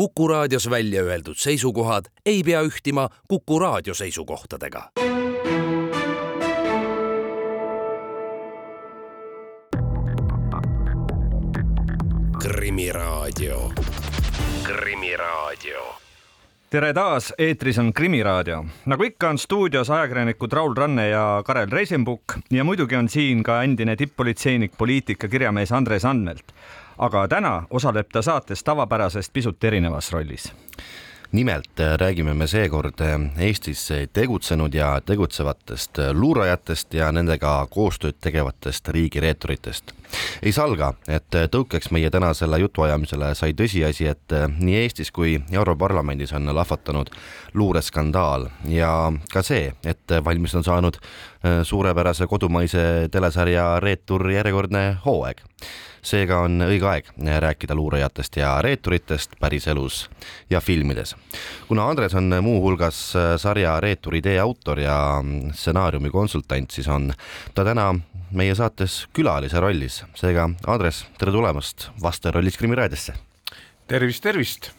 Kuku raadios välja öeldud seisukohad ei pea ühtima Kuku raadio seisukohtadega. krimiraadio, Krimiraadio tere taas, eetris on Krimiraadio. nagu ikka, on stuudios ajakirjanikud Raul Ranne ja Karel Reisenbuk ja muidugi on siin ka endine tipp-politseinik, poliitika kirjamees Andres Anvelt. Aga täna osaleb ta saates tavapärasest pisut erinevas rollis. Nimelt äh, räägime me seekord äh, Eestis tegutsenud ja tegutsevatest äh, luurajatest ja nendega koostööd tegevatest riigireeturitest. ei salga, et tõukeks meie tänasele jutuajamisele sai tõsiasi, et nii Eestis kui Europarlamendis on lahvatanud luureskandaal. Ja ka see, et valmis on saanud suurepärase kodumaise telesarja Reetur järjekordne hooaeg seega on õige aeg rääkida luurajatest ja reeturitest päriselus ja filmides. kuna Andres on muuhulgas sarja Reetur idee autor ja stsenaariumi konsultant, siis on ta täna meie saates külalise rollis, seega Andres, tere tulemast vastaja rollis Krimi raadiosse. tervist, tervist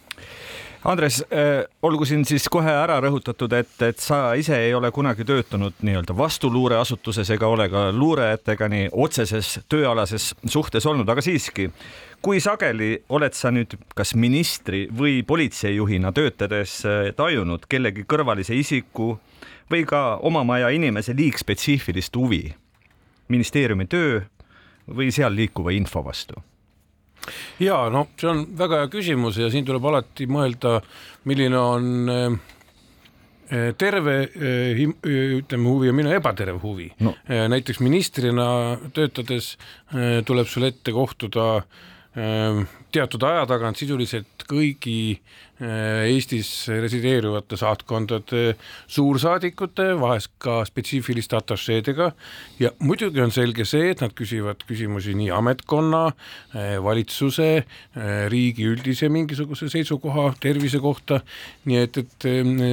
Andres äh,, olgu siin siis kohe ära rõhutatud, et, et sa ise ei ole kunagi töötanud nii-öelda vastuluureasutuses ega ole ka luurajatega nii otseses tööalases suhtes olnud, aga siiski, kui sageli oled sa nüüd kas ministri või politseijuhina töötades äh, tajunud kellegi kõrvalise isiku või ka oma maja inimese liigspetsiifilist huvi ministeeriumi töö või seal liikuva info vastu? Ja no see on väga hea küsimus ja siin tuleb alati mõelda, milline on äh, terve äh, ütleme huvi ja milline ebaterve huvi. No.. Äh, näiteks ministrina töötades tuleb sul ette kohtuda teatud aja tagant sisuliselt kõigi Äh, Eestis resideerivate saatkondade suursaadikute, vahest ka spetsiifiliste atašeedega. Ja muidugi on selge see, et nad küsivad küsimusi nii ametkonna, äh, valitsuse, äh, riigi üldise mingisuguse seisukoha, tervise kohta, nii et, et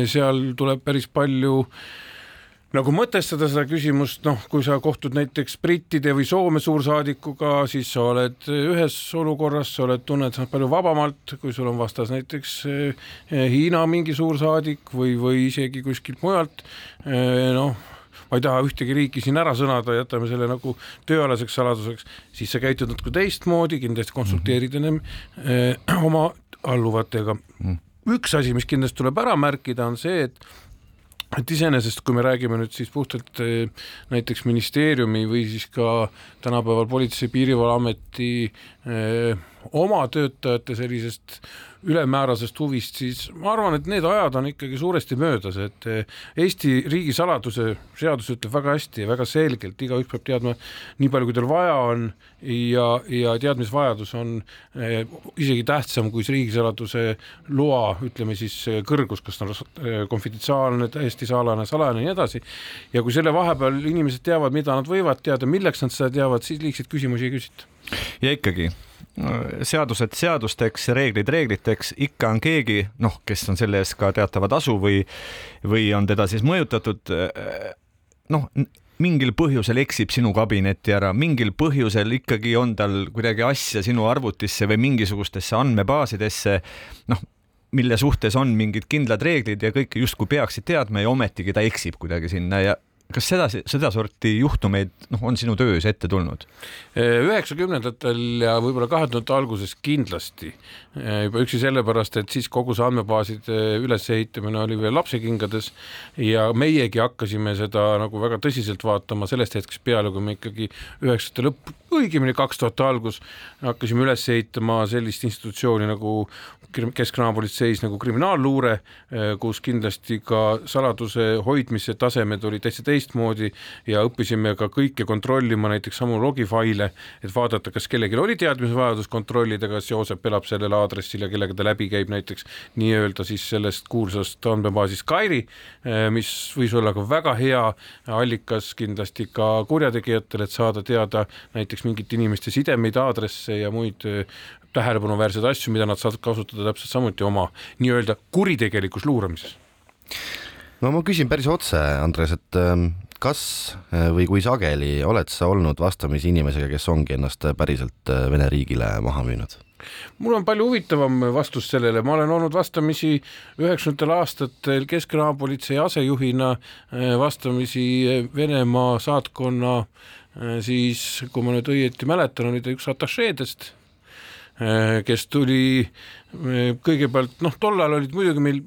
seal tuleb päris palju äh, nagu mõtestada seda küsimust, noh, kui sa kohtud näiteks brittide või Soome suursaadikuga, siis sa oled ühes olukorras, sa oled, tunned ennast palju vabamalt, kui sul on vastas näiteks eh, Hiina mingi suursaadik või, või isegi kuskilt mujalt, eh, noh ma ei taha ühtegi riiki siin ära sõnada, jätame selle nagu tööalaseks saladuseks, siis sa käitud natuke teistmoodi, kindlasti konsulteerid ennem mm -hmm. eh, oma alluvatega mm. üks asi, mis kindlasti tuleb ära märkida, on see, et et iseenesest, kui me räägime nüüd siis puhtalt eh, näiteks ministeeriumi või siis ka tänapäeval Politsei- ja Piirivalveameti eh, oma töötajate sellisest ülemäärasest huvist, siis ma arvan, et need ajad on ikkagi suuresti möödas, et eh, Eesti riigisaladuse seadus ütleb väga hästi ja väga selgelt, igaüks peab teadma nii palju, kui tal vaja on ja, ja teadmisvajadus on eh, isegi tähtsam kui riigisaladuse loa, ütleme siis kõrgus, kas ta on eh, konfidentsiaalne, täiesti salajane, salajane ja nii edasi. ja kui selle vahepeal inimesed teavad, mida nad võivad teada, milleks nad seda teavad, siis liigseid küsimusi ei küsita. ja ikkagi seadused seadusteks, reeglid reegliteks, ikka on keegi, noh, kes on selle eest ka teatava tasu või, või on teda siis mõjutatud, noh, mingil põhjusel eksib sinu kabinetti ära, mingil põhjusel ikkagi on tal kuidagi asja sinu arvutisse või mingisugustesse andmebaasidesse, noh, mille suhtes on mingid kindlad reeglid ja kõik justkui peaksid teadma ja ometigi ta eksib kuidagi sinna ja kas seda, sedasorti juhtumeid noh, on sinu töös ette tulnud? üheksakümnendatel ja võib-olla kahe tuhande alguses kindlasti juba üksi sellepärast, et siis kogu see andmebaaside ülesehitamine oli veel lapsekingades ja meiegi hakkasime seda nagu väga tõsiselt vaatama sellest hetkest peale, kui me ikkagi üheksakümnendate lõpp, õigemini kaks tuhat algus hakkasime üles ehitama sellist institutsiooni nagu Keskkriminaalpolitseis nagu kriminaalluure, kus kindlasti ka saladuse hoidmise tasemed olid täitsa teistmoodi ja õppisime ka kõike kontrollima, näiteks samu logifaile, et vaadata, kas kellelgi oli teadmisvajadus kontrollida, kas Joosep elab sellel aadressil ja kellega ta läbi käib näiteks nii-öelda siis sellest kuulsast andmebaasist Kairi, eh, mis võis olla ka väga hea allikas kindlasti ka kurjategijatele, et saada teada näiteks mingite inimeste sidemeid, aadresse ja muid eh, tähelepanuväärseid asju, mida nad saavad kasutada täpselt samuti oma nii-öelda kuritegelikus luuramises no ma küsin päris otse, Andres, et ähm, kas äh, või kui sageli oled sa olnud vastamisi inimesega, kes ongi ennast päriselt äh, Vene riigile maha müünud? mul on palju huvitavam vastus sellele, ma olen olnud vastamisi üheksakümnendatel aastatel Keskkriminaalpolitsei asejuhina vastamisi Venemaa saatkonna siis, kui ma nüüd õieti mäletan, oli ta üks atašeedest, kes tuli kõigepealt, noh, tol ajal olid muidugi meil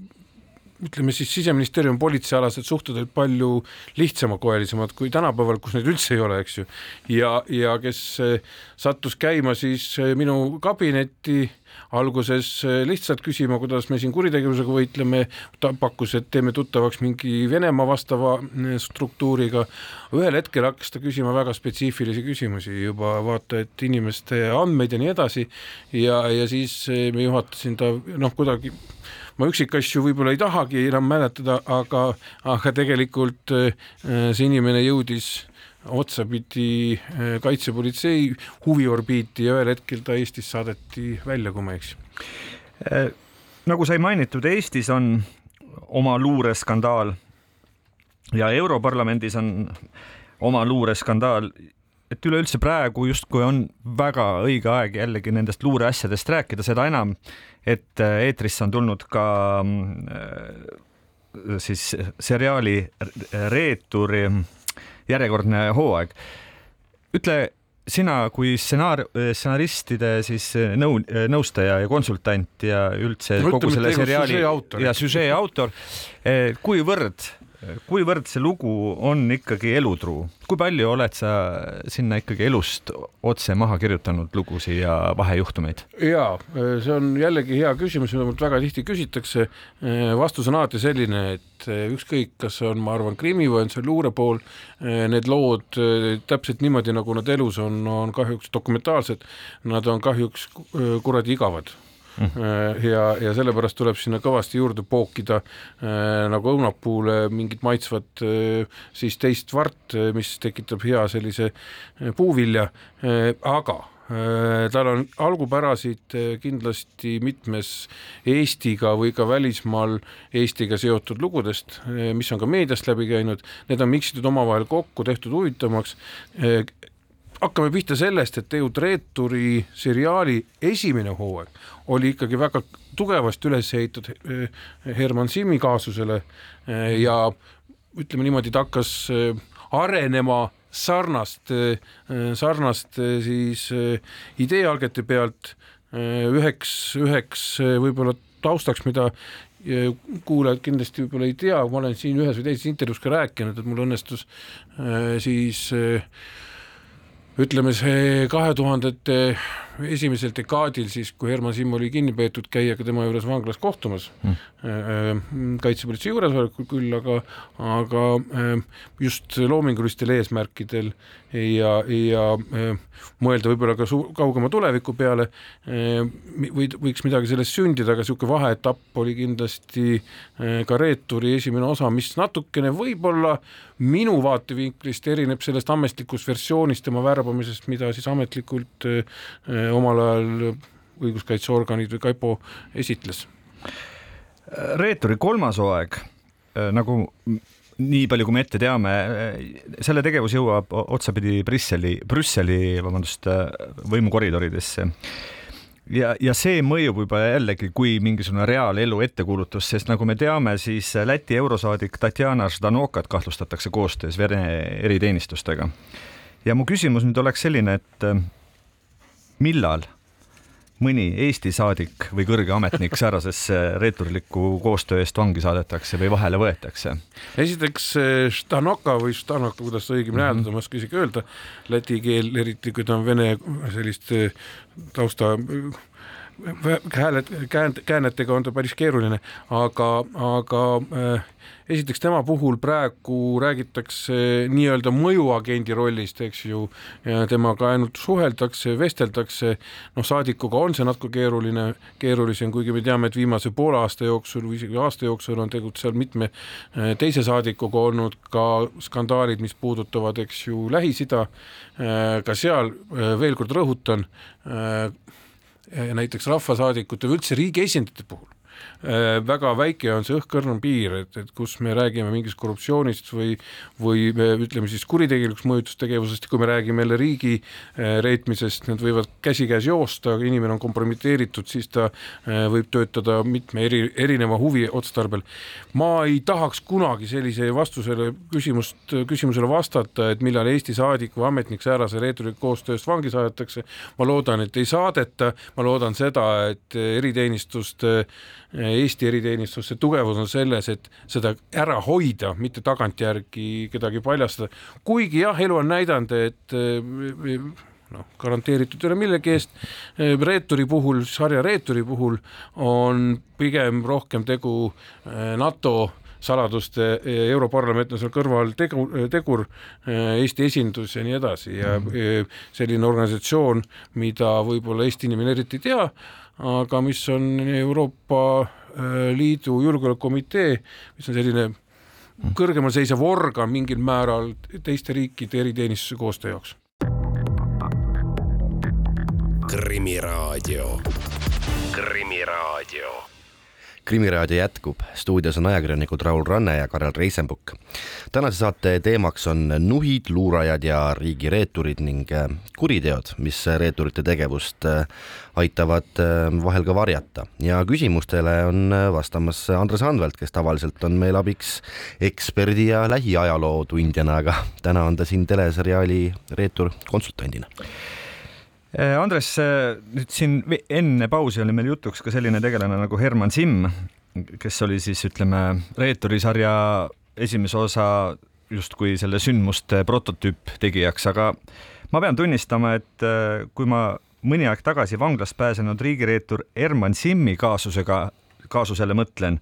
ütleme siis siseministeeriumi politseialased suhted olid palju lihtsamakoelisemad kui tänapäeval, kus neid üldse ei ole, eks ju. ja, ja kes eh, sattus käima siis minu kabinetti alguses eh, lihtsalt küsima, kuidas me siin kuritegevusega võitleme, ta pakkus, et teeme tuttavaks mingi Venemaa vastava struktuuriga. ühel hetkel hakkas ta küsima väga spetsiifilisi küsimusi juba vaata, et inimeste andmeid ja nii edasi ja, ja siis me juhatasin ta noh, kuidagi ma üksikasju võib-olla ei tahagi enam mäletada, aga, aga tegelikult see inimene jõudis otsapidi äh, kaitsepolitsei huviorbiiti ja ühel hetkel ta Eestis saadeti välja, kui ma ei eksi. Äh, nagu sai mainitud, Eestis on oma luureskandaal ja Europarlamendis on oma luureskandaal et üleüldse praegu justkui on väga õige aeg jällegi nendest luureasjadest rääkida, seda enam, et äh, eetrisse on tulnud ka äh, siis seriaali Reeturi järjekordne hooaeg. ütle sina kui stsenaar, stsenaristide siis nõu, nõustaja ja konsultant ja üldse no, kogu selle seriaali ja süžee autor, kuivõrd kuivõrd see lugu on ikkagi elutruu, kui palju oled sa sinna ikkagi elust otse maha kirjutanud lugusid ja vahejuhtumeid? ja see on jällegi hea küsimus, mida mult väga tihti küsitakse. vastus on alati selline, et ükskõik, kas see on, ma arvan, krimi või on see luure pool, need lood täpselt niimoodi, nagu nad elus on, on kahjuks dokumentaalsed, nad on kahjuks kuradi igavad. Ja, ja sellepärast tuleb sinna kõvasti juurde pookida äh, nagu õunapuule mingit maitsvat äh, siis teist vart, mis tekitab hea sellise puuvilja, aga tal on algupärasid kindlasti mitmes Eestiga või ka välismaal Eestiga seotud lugudest, mis on ka meediast läbi käinud, need on miksitud omavahel kokku, tehtud huvitavamaks hakkame pihta sellest, et Eud Reeturi seriaali esimene hooaeg oli ikkagi väga tugevasti üles ehitatud eh, Herman Simmi kaasusele eh, ja ütleme niimoodi, ta hakkas eh, arenema sarnast, sarnast siis ideealgete pealt üheks, üheks võib-olla taustaks, mida kuulajad kindlasti võib-olla ei tea, ma olen siin ühes või teises intervjuus ka rääkinud, et mul õnnestus siis ütleme, see kahe tuhandete esimesel dekaadil siis, kui Herman Simm oli kinni peetud, käia ka tema juures vanglas kohtumas mm. kaitsepolitsei juuresolekul küll, aga, aga äh, just loomingulistel eesmärkidel ja, ja mõelda võib-olla ka kaugema tuleviku peale või võiks midagi sellest sündida, aga niisugune vaheetapp oli kindlasti ka Reeturi esimene osa, mis natukene võib-olla minu vaatevinklist erineb sellest ametlikust versioonist tema värbamisest, mida siis ametlikult omal ajal õiguskaitseorganid või Kaipo esitles. reeturi kolmas hooaeg nagu nii palju, kui me ette teame, selle tegevus jõuab otsapidi Brüsseli, Brüsseli, vabandust, võimukoridoridesse. ja, ja see mõjub juba jällegi kui mingisugune reaalelu ettekuulutus, sest nagu me teame, siis Läti eurosaadik Tatjana Ždanokat kahtlustatakse koostöös Vene eriteenistustega. ja mu küsimus nüüd oleks selline, et millal mõni Eesti saadik või kõrge ametnik säärasesse reeturliku koostöö eest vangi saadetakse või vahele võetakse? esiteks Štanoka või Štanoka, kuidas seda õigemini hääldada mm -hmm., ma ei oska isegi öelda, läti keel, eriti kui ta on vene sellist eh, tausta hääled, käänd-, käänetega on ta päris keeruline, aga, aga äh, esiteks tema puhul praegu räägitakse nii-öelda mõjuagendi rollist, eks ju, temaga ainult suheldakse, vesteldakse, noh, saadikuga on see natuke keeruline, keerulisem, kuigi me teame, et viimase poole aasta jooksul või isegi aasta jooksul on tegelikult seal mitme äh, teise saadikuga olnud ka skandaalid, mis puudutavad, eks ju, Lähis-Ida, äh, ka seal veel kord rõhutan, näiteks rahvasaadikute või üldse riigi esindajate puhul väga väike on see õhkõrn piir, et, et kus me räägime mingist korruptsioonist või, või ütleme siis kuritegelikuks mõjutustegevusest, kui me räägime jälle riigi äh, reetmisest, need võivad käsikäes joosta, inimene on kompromiteeritud, siis ta äh, võib töötada mitme eri, erineva huvi otstarbel. ma ei tahaks kunagi sellise vastusele küsimust, küsimusele vastata, et millal Eesti saadik või ametnik säärase reeturi koostööst vangi saadetakse. ma loodan, et ei saadeta, ma loodan seda, et eriteenistuste Eesti eriteenistuste tugevus on selles, et seda ära hoida, mitte tagantjärgi kedagi paljastada. kuigi jah, elu on näidanud, et eh, noh, garanteeritud ei ole millegi eest. Eh, reeturi puhul, sarja reeturi puhul on pigem rohkem tegu eh, NATO saladuste, Europarlament on seal kõrval tegu, tegur, Eesti esindus ja nii edasi ja mm. selline organisatsioon, mida võib-olla Eesti inimene eriti ei tea, aga mis on Euroopa äh, Liidu Julgeolekukomitee, mis on selline kõrgemal seisev organ mingil määral teiste riikide eriteenistuse koostöö jaoks. krimiraadio, Krimiraadio krimiraadio jätkub, stuudios on ajakirjanikud Raul Ranne ja Karel Reisenbuk. tänase saate teemaks on nuhid, luurajad ja riigireeturid ning äh, kuriteod, mis reeturite tegevust äh, aitavad äh, vahel ka varjata. Ja küsimustele on vastamas Andres Anvelt, kes tavaliselt on meil abiks eksperdi ja lähiajaloo tundjana, aga täna on ta siin teleseriaali Reetur konsultandina Andres, eh, nüüd siin enne pausi oli meil jutuks ka selline tegelane nagu Herman Simm, kes oli siis ütleme Reeturi sarja esimese osa justkui selle sündmuste prototüüp tegijaks, aga ma pean tunnistama, et eh, kui ma mõni aeg tagasi vanglast pääsenud riigireetur Herman Simmi kaasusega, kaasusele mõtlen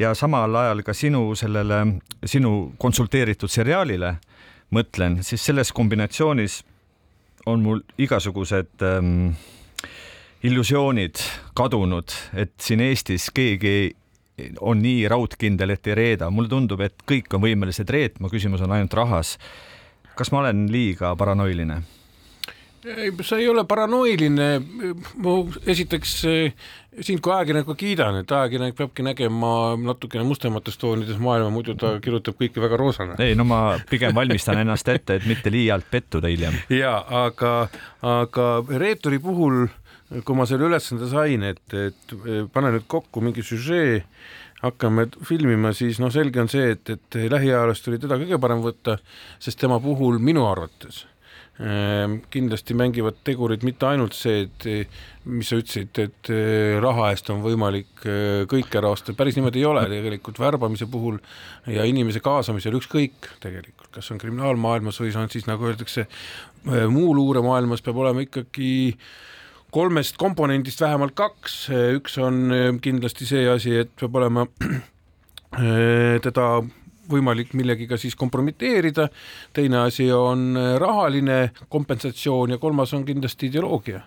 ja samal ajal ka sinu sellele, sinu konsulteeritud seriaalile mõtlen, siis selles kombinatsioonis on mul igasugused ähm, illusioonid kadunud, et siin Eestis keegi on nii raudkindel, et ei reeda. mulle tundub, et kõik on võimelised reetma, küsimus on ainult rahas. kas ma olen liiga paranoiline? Ei, sa ei ole paranoiline, ma esiteks sind kui ajakirjanikku kiidan, et ajakirjanik peabki nägema natukene mustemates toonides maailma, muidu ta kirjutab kõike väga roosana. ei, no ma pigem valmistan ennast ette, et mitte liialt pettuda hiljem. ja aga, aga reeturi puhul, kui ma selle ülesande sain, et, et pane nüüd kokku mingi süžee, hakkame filmima, siis noh, selge on see, et, et lähiajaloost oli teda kõige parem võtta, sest tema puhul minu arvates kindlasti mängivad tegurid mitte ainult see, et mis sa ütlesid, et eh, raha eest on võimalik eh, kõike ära osta, päris niimoodi ei ole. Tegelikult värbamise puhul ja inimese kaasamisel ükskõik tegelikult, kas on kriminaalmaailmas või see on siis nagu öeldakse, eh, muu luuremaailmas peab olema ikkagi kolmest komponendist vähemalt kaks, üks on kindlasti see asi, et peab olema teda võimalik millegiga siis kompromiteerida, teine asi on rahaline kompensatsioon ja kolmas on kindlasti ideoloogia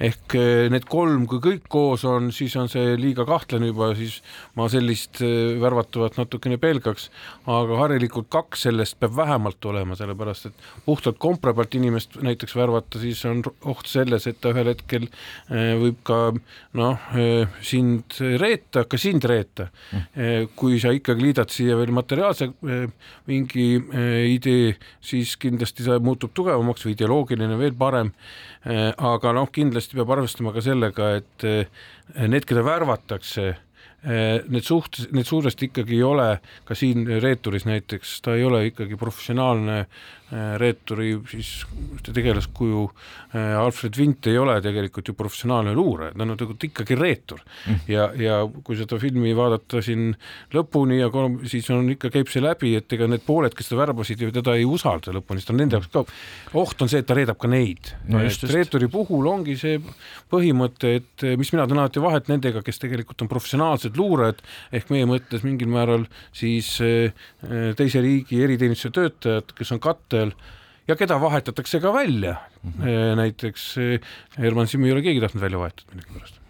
ehk eh, need kolm, kui kõik koos on, siis on see liiga kahtlane juba, siis ma sellist eh, värvatavat natukene pelgaks, aga harilikult kaks sellest peab vähemalt olema, sellepärast et puhtalt kompra pealt inimest näiteks värvata, siis on oht selles, et ta ühel hetkel eh, võib ka noh, sind reeta, ka sind reeta. Kui sa ikkagi liidad siia veel materiaalse mingi idee, siis kindlasti see muutub tugevamaks või ideoloogiline veel parem. Aga noh, kindlasti peab arvestama ka sellega, et äh, need, keda värvatakse, need suht-, need suuresti ikkagi ei ole ka siin reeturis näiteks, ta ei ole ikkagi professionaalne Äh, reeturi siis tegelaskuju äh, Alfred Vint ei ole tegelikult ju professionaalne luuraja, ta on tegelikult ikkagi reetur mm. ja, ja kui seda filmi vaadata siin lõpuni ja kolm, siis on ikka, käib see läbi, et ega need pooled, kes teda värbasid, teda ei usalda lõpuni, sest on nende jaoks ka, oht on see, et ta reedab ka neid no. reeturi puhul ongi see põhimõte, et mis mina teen alati vahet nendega, kes tegelikult on professionaalsed luurajad ehk meie mõttes mingil määral siis äh, teise riigi eriteenistuse töötajad, kes on katte ajal ja keda vahetatakse ka välja mm. -hmm. näiteks eh, Herman Simmi ei ole keegi tahtnud välja vahetada millegipärast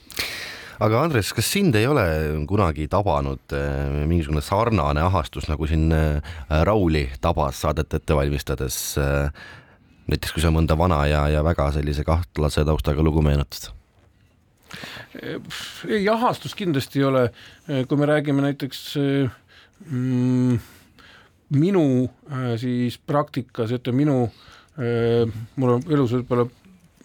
aga Andres, kas sind ei ole kunagi tabanud eh, mingisugune sarnane ahastus, nagu siin Rauli tabas saadet ette valmistades? näiteks kui sa mõnda vana ja, ja väga sellise kahtlase taustaga lugu meenutad ei, ahastust kindlasti ei ole, kui me räägime näiteks mm, minu siis praktikas, ütleme minu, mul on elus võib-olla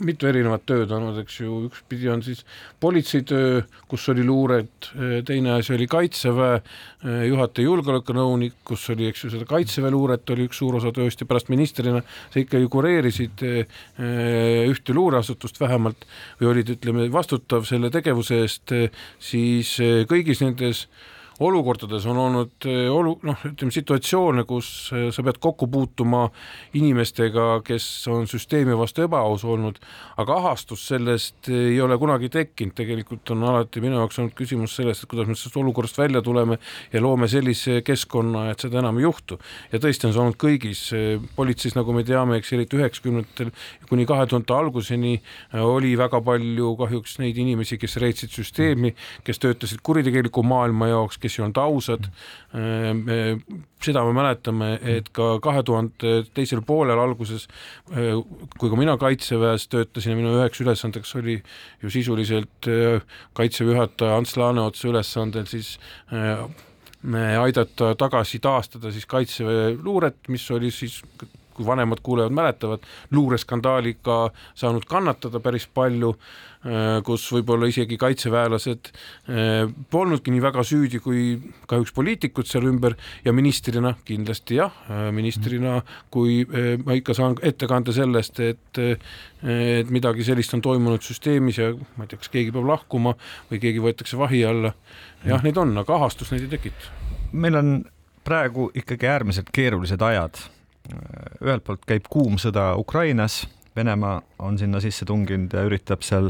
mitu erinevat tööd olnud, eks ju, ühtpidi on siis politseitöö, kus oli luuret, teine asi oli kaitseväe juhataja julgeolekunõunik, kus oli, eks ju, seda kaitseväe luuret oli üks suur osa tööst ja pärast ministrina sa ikka ju kureerisid eh, ühte luureasutust vähemalt või olid, ütleme, vastutav selle tegevuse eest, siis eh, kõigis nendes olukordades on olnud eh, olu-, noh, ütleme situatsioone, kus eh, sa pead kokku puutuma inimestega, kes on süsteemi vastu ebaaus olnud, aga ahastust sellest ei ole kunagi tekkinud, tegelikult on alati minu jaoks olnud küsimus sellest, et kuidas me sellest olukorrast välja tuleme ja loome sellise keskkonna, et seda enam ei juhtu. ja tõesti on see olnud kõigis eh, politseis, nagu me teame, eks eriti üheksakümnendatel kuni kahe tuhande alguseni oli väga palju kahjuks neid inimesi, kes reetsid süsteemi, kes töötasid kuritegeliku maailma jaoks, kes ei olnud ausad. Ehm, ehm, seda me mäletame, et ka kahe tuhande teisel poolel alguses, ehm, kui ka mina kaitseväes töötasin ja minu üheks ülesandeks oli ju sisuliselt kaitseväe juhataja Ants Laaneotsa ülesandel siis aidata tagasi taastada siis kaitseväe luuret, mis oli siis kui vanemad kuulajad mäletavad, luureskandaaliga saanud kannatada päris palju Äh, kus võib-olla isegi kaitseväelased äh, polnudki nii väga süüdi kui kahjuks poliitikud seal ümber ja ministrina kindlasti jah, äh, ministrina, kui ma ikka saan ettekande sellest, et et midagi sellist on toimunud süsteemis ja ma ei tea, kas keegi peab lahkuma või keegi võetakse vahi alla. jah, neid on, aga ahastust neid ei tekita. meil on praegu ikkagi äärmiselt keerulised ajad. Ühelt poolt käib kuum sõda Ukrainas, Venemaa on sinna sisse tunginud ja üritab seal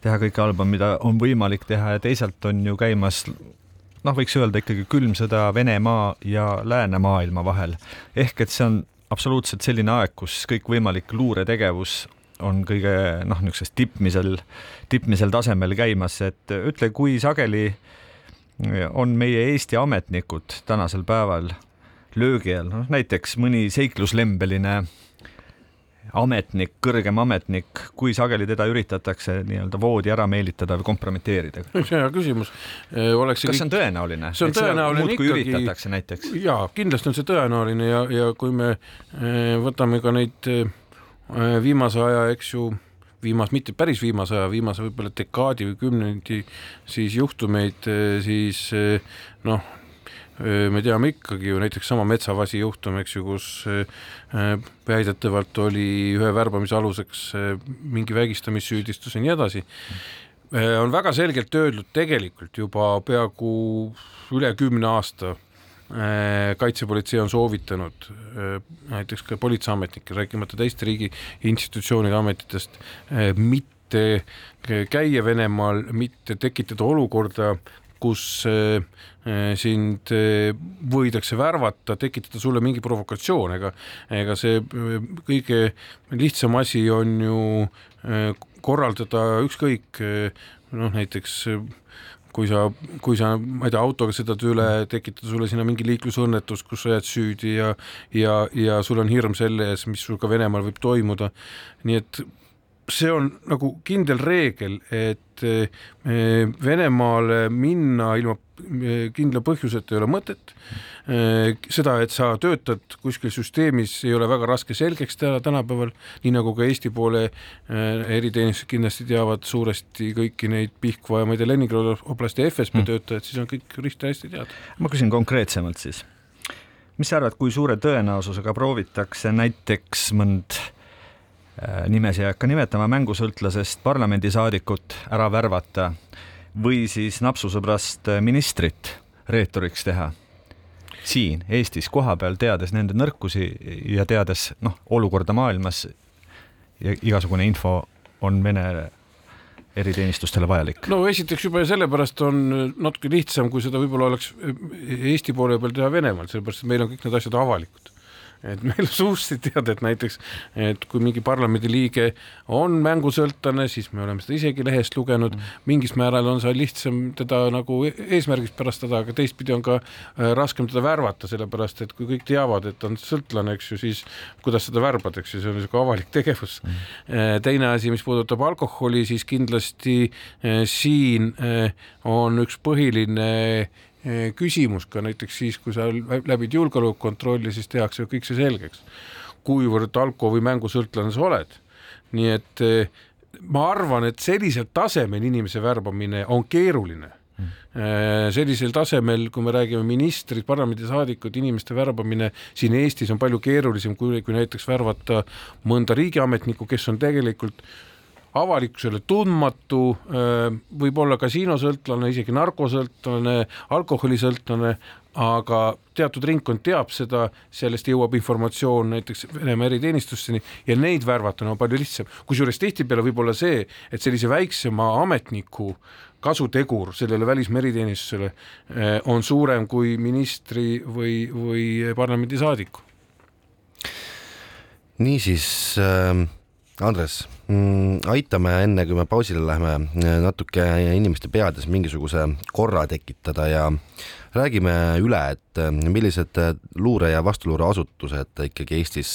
teha kõike halba, mida on võimalik teha. Ja teisalt on ju käimas noh, võiks öelda ikkagi külm sõda Venemaa ja läänemaailma vahel. ehk et see on absoluutselt selline aeg, kus kõikvõimalik luuretegevus on kõige noh, niisugusest tippmisel, tippmisel tasemel käimas, et ütle, kui sageli on meie Eesti ametnikud tänasel päeval löögi all, noh näiteks mõni seikluslembeline ametnik, kõrgem ametnik, kui sageli teda üritatakse nii-öelda voodi ära meelitada või kompromiteerida? see on hea küsimus. kas see on tõenäoline? see on tõenäoline ikkagi. üritatakse näiteks? jaa, kindlasti on see tõenäoline ja, ja kui me võtame ka neid viimase aja, eks ju, viimase, mitte päris viimase aja, viimase võib-olla dekaadi või kümnendi siis juhtumeid, siis noh, me teame ikkagi ju näiteks sama Metsavasi juhtum, eks ju, kus väidetavalt oli ühe värbamise aluseks mingi vägistamissüüdistus ja nii edasi, on väga selgelt öeldud tegelikult juba peaaegu üle kümne aasta kaitsepolitsei on soovitanud näiteks ka politseiametnikel, rääkimata teiste riigi institutsioonide ametitest, mitte käia Venemaal, mitte tekitada olukorda, kus äh, äh, sind äh, võidakse värvata, tekitada sulle mingi provokatsioon, ega ega see kõige lihtsam asi on ju korraldada ükskõik noh, näiteks kui sa, kui sa, ma ei tea, autoga sõidad üle, tekitada sulle sinna mingi liiklusõnnetus, kus sa jääd süüdi ja ja, ja sul on hirm selle ees, mis sul ka Venemaal võib toimuda. nii et see on nagu kindel reegel, et eh, Venemaale minna ilma eh, kindla põhjuseta ei ole mõtet. Eh, seda, et sa töötad kuskil süsteemis, ei ole väga raske selgeks teha tänapäeval, nii nagu ka Eesti poole eriteenistused kindlasti teavad suuresti kõiki neid Pihkva ja ma ei tea, Leningradi oblasti FSB mm. töötajaid, siis on kõik risti hästi teada. ma küsin konkreetsemalt siis, mis sa arvad, kui suure tõenäosusega proovitakse näiteks mõnd nimesid ei hakka nimetama, mängusõltlasest parlamendisaadikut ära värvata või siis napsusõbrast äh, ministrit reetoriks teha siin Eestis kohapeal, teades nende nõrkusi ja teades noh, olukorda maailmas ja igasugune info on Vene eriteenistustele vajalik? no esiteks juba sellepärast on natuke lihtsam, kui seda võib-olla oleks Eesti poole peal teha Venemaal, sellepärast et meil on kõik need asjad avalikud et meil suust ei teada, et näiteks, et kui mingi parlamendiliige on mängusõltlane, siis me oleme seda isegi lehest lugenud mm., mingis määral on see lihtsam teda nagu e-, eesmärgispärastada, aga teistpidi on ka äh, raskem teda värvata, sellepärast et kui kõik teavad, et on sõltlane, eks ju, siis kuidas seda värbad, eks ju, see on niisugune avalik tegevus mm.. Äh, teine asi, mis puudutab alkoholi, siis kindlasti äh, siin on üks põhiline küsimus ka näiteks siis, kui sa läbid julgeolekukontrolli, siis tehakse kõik see selgeks, kuivõrd alko- või mängusõltlane sa oled. nii et eh, ma arvan, et sellisel tasemel inimese värbamine on keeruline mm. sellisel tasemel, kui me räägime ministrid, parlamendisaadikud, inimeste värbamine siin Eestis on palju keerulisem kui, kui näiteks värvata mõnda riigiametnikku, kes on tegelikult avalikkusele tundmatu, võib-olla kasiinosõltlane, isegi narkosõltlane, alkoholisõltlane, aga teatud ringkond teab seda, sellest jõuab informatsioon näiteks Venemaa eriteenistusteni ja neid värvata on palju lihtsam. kusjuures tihtipeale võib olla see, et sellise väiksema ametniku kasutegur sellele välismaa eriteenistusele on suurem kui ministri või, või parlamendisaadiku. niisiis äh Andres mm,, aitame enne, kui me pausile läheme, natuke inimeste peades mingisuguse korra tekitada ja räägime üle, et millised luure- ja vastuluureasutused ikkagi Eestis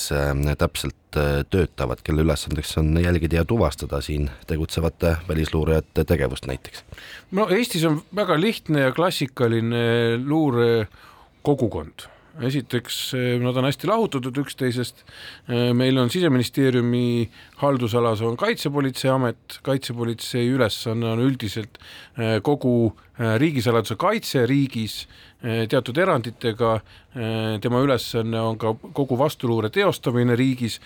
täpselt töötavad, kelle ülesandeks on jälgida ja tuvastada siin tegutsevate välisluurajate tegevust näiteks? no Eestis on väga lihtne ja klassikaline luurekogukond esiteks eh, nad on hästi lahutatud üksteisest, eh, meil on Siseministeeriumi haldusalas on Kaitsepolitseiamet, kaitsepolitsei ülesanne on üldiselt eh, kogu riigisaladuse kaitse riigis teatud eranditega, tema ülesanne on ka kogu vastuluure teostamine riigis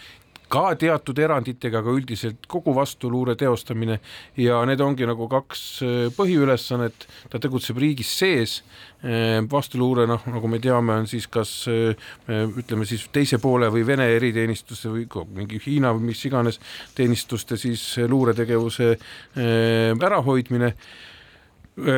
ka teatud eranditega, aga üldiselt kogu vastuluure teostamine. Ja need ongi nagu kaks äh, põhiülesannet, ta tegutseb riigis sees, äh, vastuluure noh, nagu me teame, on siis kas äh, ütleme siis teise poole või Vene eriteenistuste või mingi Hiina või mis iganes teenistuste siis luuretegevuse ärahoidmine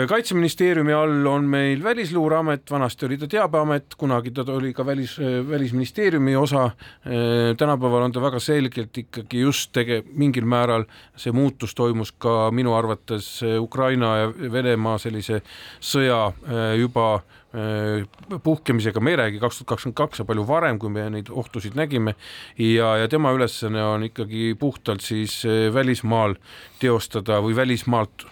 kaitseministeeriumi all on meil Välisluureamet, vanasti oli ta Teabeamet, kunagi ta oli ka välis, äh, välisministeeriumi osa. Äh, tänapäeval on ta väga selgelt ikkagi just tege-, mingil määral see muutus toimus ka minu arvates Ukraina ja Venemaa sellise sõja juba puhkemisega, me ei räägi kaks tuhat kakskümmend kaks ja palju varem, kui me neid ohtusid nägime ja, ja tema ülesanne on ikkagi puhtalt siis välismaal teostada või välismaalt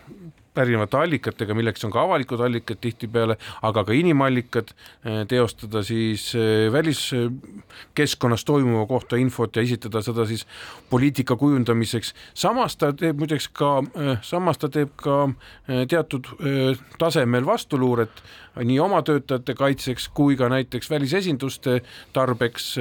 erinevate allikatega, milleks on ka avalikud allikad tihtipeale, aga ka inimallikad, eh, teostada siis eh, väliskeskkonnas toimuva kohta infot ja esitada seda siis poliitika kujundamiseks. samas ta teeb muideks ka, eh, samas ta teeb ka teatud tasemel vastuluuret nii oma töötajate kaitseks kui ka näiteks välisesinduste tarbeks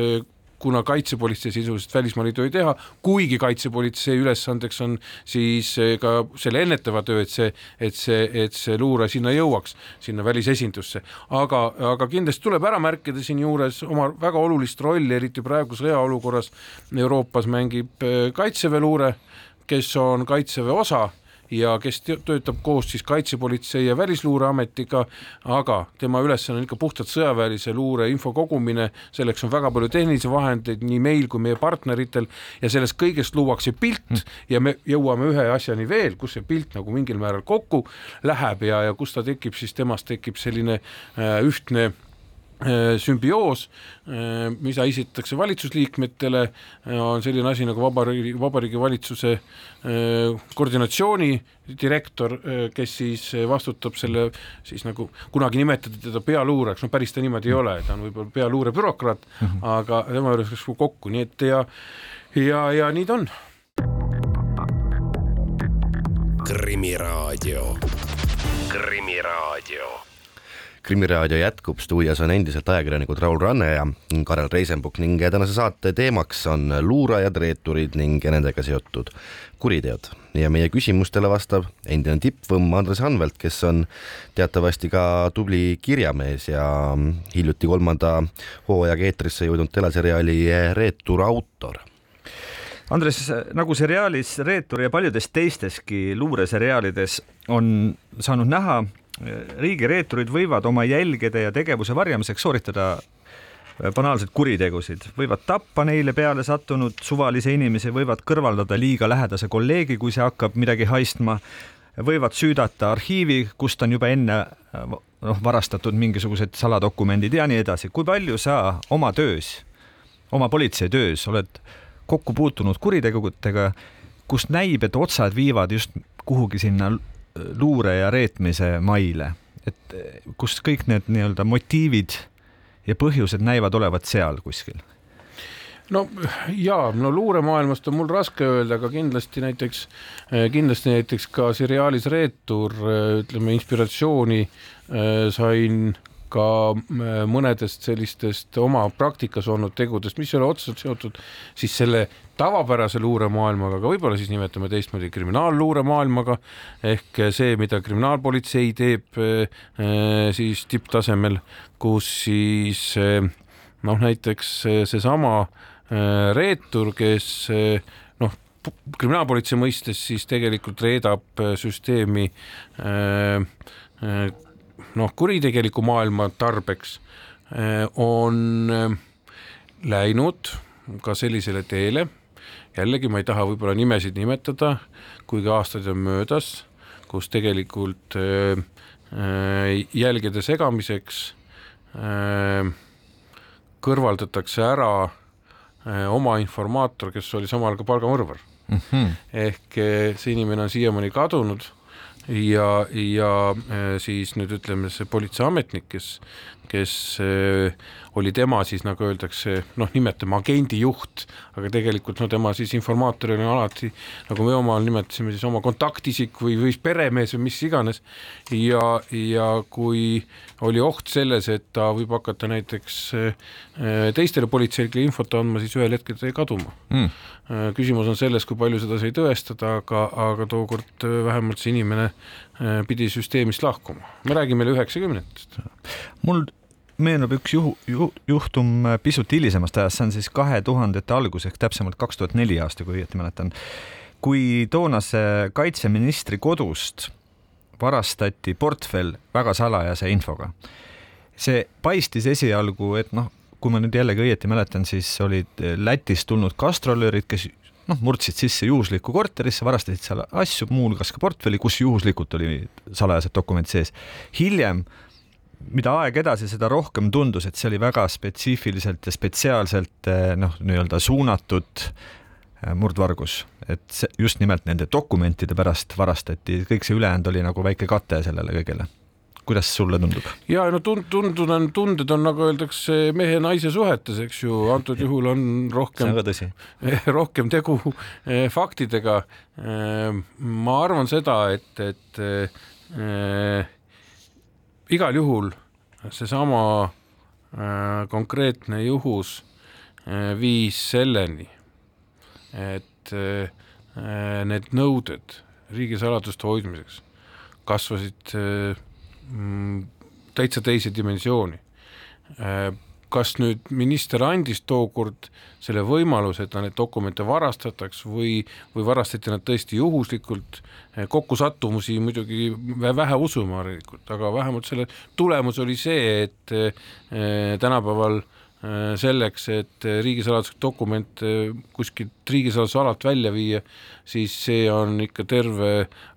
kuna kaitsepolitsei sisuliselt välismaal ei tohi teha, kuigi kaitsepolitsei ülesandeks on siis eh, ka selle ennetava töö, et see, et see, et see luure sinna jõuaks, sinna välisesindusse. aga, aga kindlasti tuleb ära märkida siinjuures oma väga olulist rolli, eriti praegu sõjaolukorras Euroopas mängib eh, kaitseväeluure, kes on kaitseväe osa ja kes töötab koos siis Kaitsepolitsei ja Välisluureametiga, aga tema ülesanne on ikka puhtalt sõjaväelise luure info kogumine, selleks on väga palju tehnilisi vahendeid nii meil kui meie partneritel ja sellest kõigest luuakse pilt mm. ja me jõuame ühe asjani veel, kus see pilt nagu mingil määral kokku läheb ja, ja kus ta tekib, siis temast tekib selline äh, ühtne sümbioos, äh, mida esitatakse valitsusliikmetele, äh, on selline asi nagu Vabariigi, Vabariigi Valitsuse koordinatsiooni direktor, kes siis vastutab selle siis nagu kunagi nimetati teda pealuureks, no päris ta niimoodi ei ole, ta on võib-olla pealuurebürokraat mm, -hmm. aga tema juures läks kokku, nii et ja ja, ja nii ta on. krimiraadio, Krimiraadio krimiraadio jätkub, stuudios on endiselt ajakirjanikud Raul Ranne ja Karel Reisenbuk ning tänase saate teemaks on luurajad, reeturid ning nendega seotud kuriteod. Ja meie küsimustele vastab endine tippvõmm Andres Anvelt, kes on teatavasti ka tubli kirjamees ja hiljuti kolmanda hooajaga eetrisse jõudnud teleseriaali Reetur autor. Andres, nagu seriaalis Reetur ja paljudes teisteski luureseriaalides on saanud näha, riigireeturid võivad oma jälgede ja tegevuse varjamiseks sooritada banaalseid kuritegusid, võivad tappa neile peale sattunud suvalisi inimesi, võivad kõrvaldada liiga lähedase kolleegi, kui see hakkab midagi haistma, võivad süüdata arhiivi, kust on juba enne noh, varastatud mingisugused saladokumendid ja nii edasi. kui palju sa oma töös, oma politseitöös oled kokku puutunud kuritegudega, kus näib, et otsad viivad just kuhugi sinna luure ja reetmise maile, et kus kõik need nii-öelda motiivid ja põhjused näivad olevat seal kuskil? No ja no luuremaailmast on mul raske öelda, aga kindlasti näiteks, kindlasti näiteks ka seriaalis Reetur ütleme inspiratsiooni äh, sain ka äh, mõnedest sellistest oma praktikas olnud tegudest, mis ei ole otseselt seotud siis selle tavapärase luuremaailmaga, aga võib-olla siis nimetame teistmoodi kriminaalluuremaailmaga ehk see, mida kriminaalpolitsei teeb äh, siis tipptasemel, kus siis äh, noh, näiteks seesama reetur, kes noh, kriminaalpolitsei mõistes siis tegelikult reedab süsteemi noh, kuritegeliku maailma tarbeks eh, on eh, läinud ka sellisele teele, jällegi ma ei taha võib-olla nimesid nimetada, kuigi aastaid on möödas, kus tegelikult eh, jälgede segamiseks kõrvaldatakse ära oma informaator, kes oli samal ajal ka palgamõrvar mm. -hmm. ehk see inimene on siiamaani kadunud ja, ja äh, siis nüüd ütleme, see politseiametnik, kes, kes äh, oli tema siis nagu öeldakse, noh, nimetame agendi juht, aga tegelikult no tema siis informaatoril on alati, nagu me omal nimetasime, siis oma kontaktisik või, või peremees või mis iganes. ja, ja kui oli oht selles, et ta võib hakata näiteks äh, teistele politseinikele infot andma, siis ühel hetkel ta jäi kaduma mm.. küsimus on selles, kui palju seda sai tõestada, aga, aga tookord vähemalt see inimene pidi süsteemist lahkuma. me räägime üheksakümnendatest. mul meenub üks juhu, ju, juhtum äh, pisut hilisemast ajast, see on siis kahe tuhandete algus ehk täpsemalt kaks tuhat neli aasta, kui õieti mäletan. kui toonase kaitseministri kodust varastati portfell väga salajase infoga. see paistis esialgu, et noh, kui ma nüüd jällegi õieti mäletan, siis olid äh, Lätist tulnud gastrolöörid, kes noh, murdsid sisse juhuslikku korterisse, varastasid seal asju, muuhulgas ka portfelli, kus juhuslikult oli salajased dokumendid sees. hiljem mida aeg edasi, seda rohkem tundus, et see oli väga spetsiifiliselt ja spetsiaalselt eh, noh, nii-öelda suunatud eh, murdvargus, et see just nimelt nende dokumentide pärast varastati, kõik see ülejäänud oli nagu väike kate sellele kõigele. kuidas sulle tundub? ja no tund-, tundud on, tunded on nagu öeldakse mehe-naise suhetes, eks ju, antud juhul on rohkem, rohkem tegu eh, faktidega. ma arvan seda, et, et igal juhul seesama äh, konkreetne juhus äh, viis selleni, et äh, need nõuded riigisaladuste hoidmiseks kasvasid mm, täitsa teise dimensiooni kas nüüd minister andis tookord selle võimaluse, et neid dokumente varastataks või, või varastati nad tõesti juhuslikult, eh, kokkusattumusi muidugi vähe usume harilikult, aga vähemalt selle tulemus oli see, et eh, tänapäeval eh, selleks, et riigisaladuslik dokument kuskilt riigisaladuse alalt välja viia, siis see on ikka terve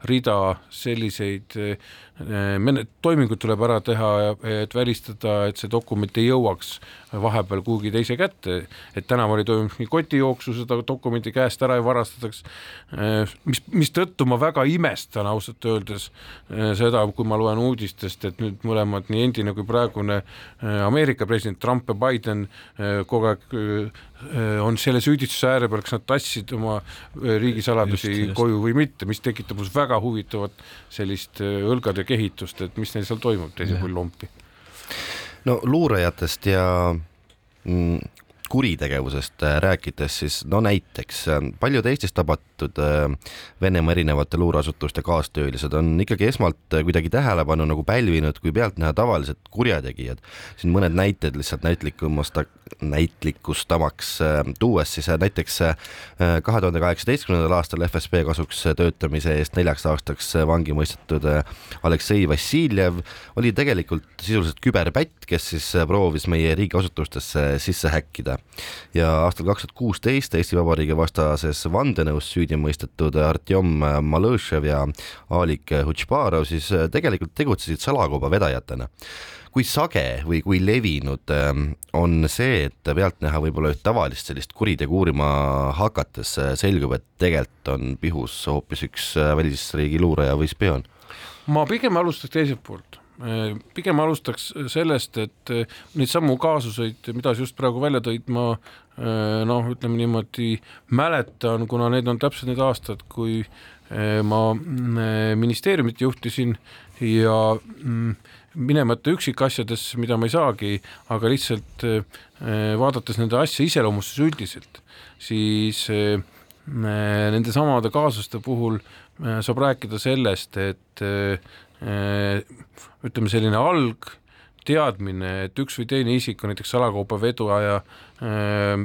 rida selliseid menet-, toimingud tuleb ära teha, et välistada, et see dokument ei jõuaks vahepeal kuhugi teise kätte, et tänaval ei toimuks mingi kotijooksu, seda dokumenti käest ära ei varastataks, mis, mistõttu ma väga imestan ausalt öeldes seda, kui ma loen uudistest, et nüüd mõlemad, nii endine kui praegune Ameerika president Trump ja Biden kogu aeg on selle süüdistuse ääre peal, kas nad tassisid oma riigisaladusi koju või mitte, mis tekitab minus väga huvitavat sellist õlgade kehitust, et mis neil seal toimub teisel pool lompi no luurajatest ja mm, kuritegevusest äh, rääkides, siis no näiteks äh, paljud Eestis tabatud äh, Venemaa erinevate luureasutuste kaastöölised on ikkagi esmalt kuidagi tähelepanu nagu pälvinud kui pealtnäha tavalised kurjategijad. siin mõned näited lihtsalt näitlikumast näitlikustamaks tuues siis näiteks kahe tuhande kaheksateistkümnendal aastal FSB kasuks töötamise eest neljaks aastaks vangi mõistetud Aleksei Vassiljev oli tegelikult sisuliselt küberpätt, kes siis proovis meie riigiasutustesse sisse häkkida. Ja aastal kaks tuhat kuusteist Eesti Vabariigi vastases vandenõus süüdi mõistetud Artjom Malõšev ja Alik Hutšparov siis tegelikult tegutsesid salakaubavedajatena kui sage või kui levinud ähm, on see, et pealtnäha võib-olla üht tavalist sellist kuritegu uurima hakates selgub, et tegelikult on pihus hoopis üks äh, välisriigi luuraja või spioon? ma pigem alustaks teiselt poolt äh, pigem alustaks sellest, et äh, neid samu kaasuseid, mida sa just praegu välja tõid, ma noh, ütleme niimoodi mäletan, kuna need on täpselt need aastad, kui ma ministeeriumit juhtisin ja mm, minemata üksikasjadesse, mida ma ei saagi, aga lihtsalt äh, vaadates nende asja iseloomustuse üldiselt, siis äh, nende samade kaasuste puhul äh, saab rääkida sellest, et ütleme, selline alg teadmine, et üks või teine isik on näiteks salakaubaveduaja äh,,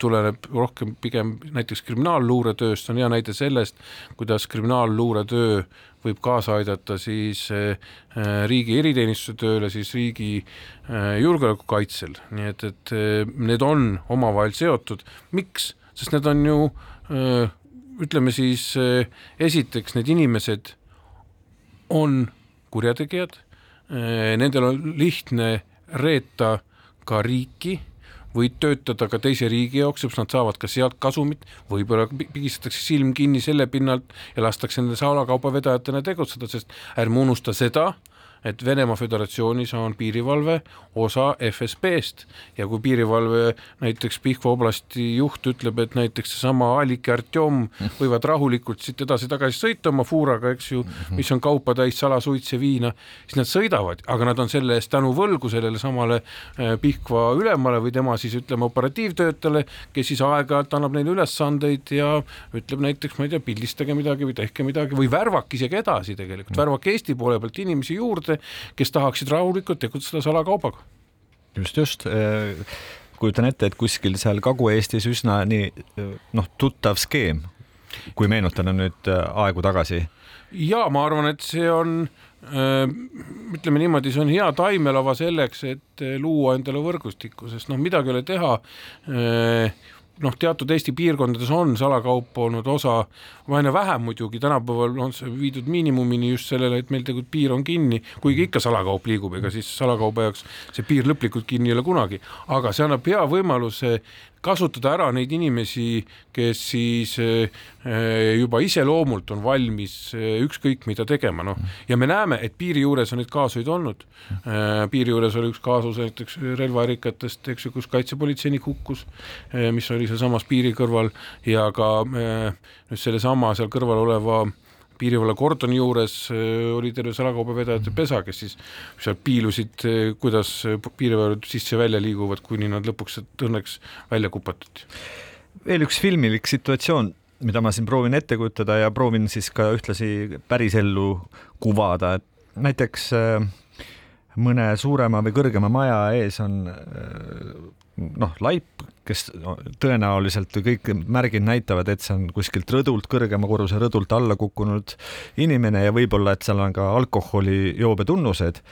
tuleneb rohkem pigem näiteks kriminaalluuretööst, on hea näide sellest, kuidas kriminaalluuretöö võib kaasa aidata siis äh, riigi eriteenistuse tööle, siis riigi äh, julgeoleku kaitsel, nii et, et need on omavahel seotud, miks, sest need on ju ütleme siis esiteks need inimesed on kurjategijad nendel on lihtne reeta ka riiki, võid töötada ka teise riigi jaoks, sest nad saavad ka sealt kasumit, võib-olla pigistatakse silm kinni selle pinnalt ja lastakse nende salakaubavedajatena tegutseda, sest ärme unusta seda, et Venemaa Föderatsioonis on piirivalve osa FSB-st ja kui piirivalve näiteks Pihkva oblasti juht ütleb, et näiteks seesama Alik ja Artjom võivad rahulikult siit edasi-tagasi sõita oma fuuraga, eks ju, mis on kaupa täis salasuitse viina, siis nad sõidavad, aga nad on selle eest tänu võlgu sellele samale äh, Pihkva ülemale või tema siis ütleme operatiivtöötajale, kes siis aeg-ajalt annab neile ülesandeid ja ütleb näiteks, ma ei tea, pildistage midagi või tehke midagi või värvake isegi edasi tegelikult, värvake Eesti poole pealt inimesi juurde juurde, kes tahaksid rahulikult tegutseda salakaubaga. just, just kujutan ette, et kuskil seal Kagu-Eestis üsna nii noh, tuttav skeem, kui meenutada nüüd äh, aegu tagasi. ja ma arvan, et see on äh, ütleme niimoodi, see on hea taimelava selleks, et äh, luua endale võrgustikku, sest noh, midagi ei ole teha noh, teatud Eesti piirkondades on salakaup olnud osa, aina vähem muidugi, tänapäeval on see viidud miinimumini just sellele, et meil tegelikult piir on kinni, kuigi ikka salakaup liigub, ega siis salakauba jaoks see piir lõplikult kinni ei ole kunagi, aga see annab hea võimaluse kasutada ära neid inimesi, kes siis eh, juba iseloomult on valmis eh, ükskõik mida tegema, noh, ja me näeme, et piiri juures on neid kaasuid olnud. Eh, piiri juures oli üks kaasus näiteks relvaärikatest, eks ju, kus kaitsepolitseinik hukkus, mis oli sealsamas piiri kõrval ja ka nüüd sellesama seal kõrval oleva piirivalve kordoni juures äh, oli terve salakaubavedajate pesa, kes siis seal piilusid, äh, kuidas piirivalved sisse-välja liiguvad, kuni nad lõpuks õnneks välja kupatati. veel üks filmilik situatsioon, mida ma siin proovin ette kujutada ja proovin siis ka ühtlasi pärisellu kuvada, et näiteks äh, mõne suurema või kõrgema maja ees on noh, laip, kes tõenäoliselt kõik märgid näitavad, et see on kuskilt rõdult, kõrgema korruse rõdult alla kukkunud inimene ja võib-olla, et seal on ka alkoholijoobe tunnused.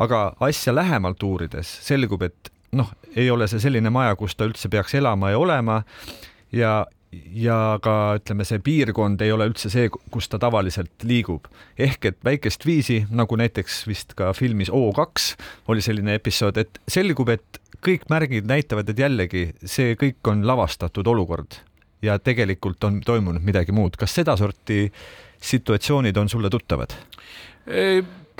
aga asja lähemalt uurides selgub, et noh, ei ole see selline maja, kus ta üldse peaks elama ja olema ja ja ka ütleme, see piirkond ei ole üldse see, kus ta tavaliselt liigub. ehk et väikest viisi, nagu näiteks vist ka filmis O2 oli selline episood, et selgub, et kõik märgid näitavad, et jällegi see kõik on lavastatud olukord ja tegelikult on toimunud midagi muud. kas sedasorti situatsioonid on sulle tuttavad?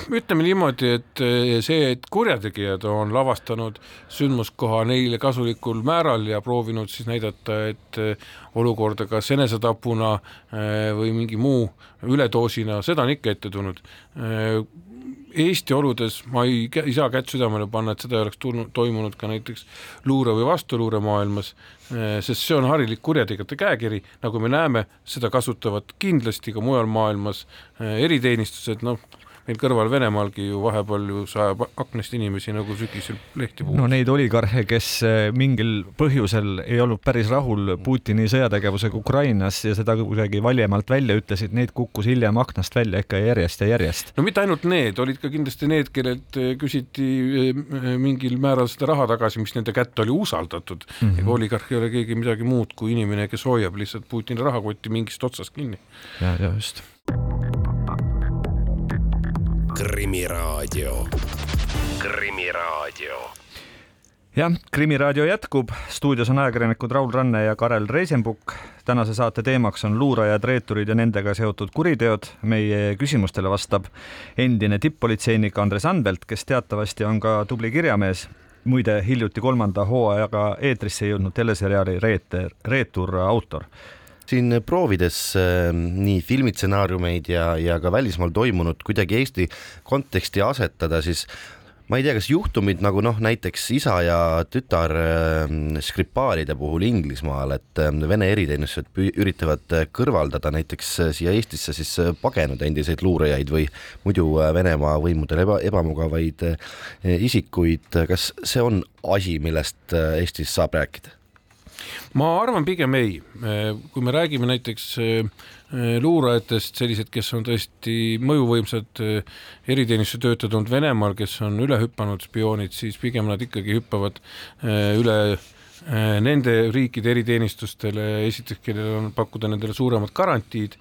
Ütleme niimoodi, et see, et kurjategijad on lavastanud sündmuskoha neile kasulikul määral ja proovinud siis näidata, et olukorda kas enesetapuna või mingi muu üledoosina, seda on ikka ette tulnud. Eesti oludes ma ei, ei saa kätt südamele panna, et seda ei oleks tulnud, toimunud ka näiteks luure või vastuluure maailmas, eh, sest see on harilik kurjategijate käekiri, nagu me näeme, seda kasutavad kindlasti ka mujal maailmas eh, eriteenistused, noh, meil kõrval Venemaalgi ju vahepeal ju sajab aknast inimesi nagu sügisel lehti puhul. no neid oligarhe, kes mingil põhjusel ei olnud päris rahul Putini sõjategevusega Ukrainas ja seda kuidagi valjemalt välja ütlesid, neid kukkus hiljem aknast välja ikka järjest ja järjest. no mitte ainult need, olid ka kindlasti need, kellelt küsiti mingil määral seda raha tagasi, mis nende kätte oli usaldatud mm. -hmm. oligarh ei ole keegi midagi muud kui inimene, kes hoiab lihtsalt Putini rahakotti mingist otsast kinni. ja, ja just. Krimiraadio, Krimiraadio jah, Krimiraadio jätkub, stuudios on ajakirjanikud Raul Ranne ja Karel Reisenbuk. tänase saate teemaks on luurajad, reeturid ja nendega seotud kuriteod. meie küsimustele vastab endine tipp-politseinik Andres Anvelt, kes teatavasti on ka tubli kirjamees. Muide hiljuti kolmanda hooajaga eetrisse jõudnud teleseriaali Reeter, Reetur autor siin proovides äh, nii filmitsenaariumeid ja, ja ka välismaal toimunut kuidagi Eesti konteksti asetada, siis ma ei tea, kas juhtumid nagu noh, näiteks isa ja tütar äh, Skripalide puhul Inglismaal, et äh, Vene eriteenistused üritavad kõrvaldada näiteks äh, siia Eestisse siis äh, pagenud endiseid luurajaid või muidu äh, Venemaa võimudele eba, ebamugavaid äh, isikuid, kas see on asi, millest äh, Eestis saab rääkida? Ma arvan pigem ei, kui me räägime näiteks äh, luurajatest, sellised, kes on tõesti mõjuvõimsad äh, eriteenistuse töötajad olnud Venemaal, kes on üle hüpanud spioonid, siis pigem nad ikkagi hüppavad äh, üle nende riikide eriteenistustele, esiteks, kellel on pakkuda nendele suuremad garantiid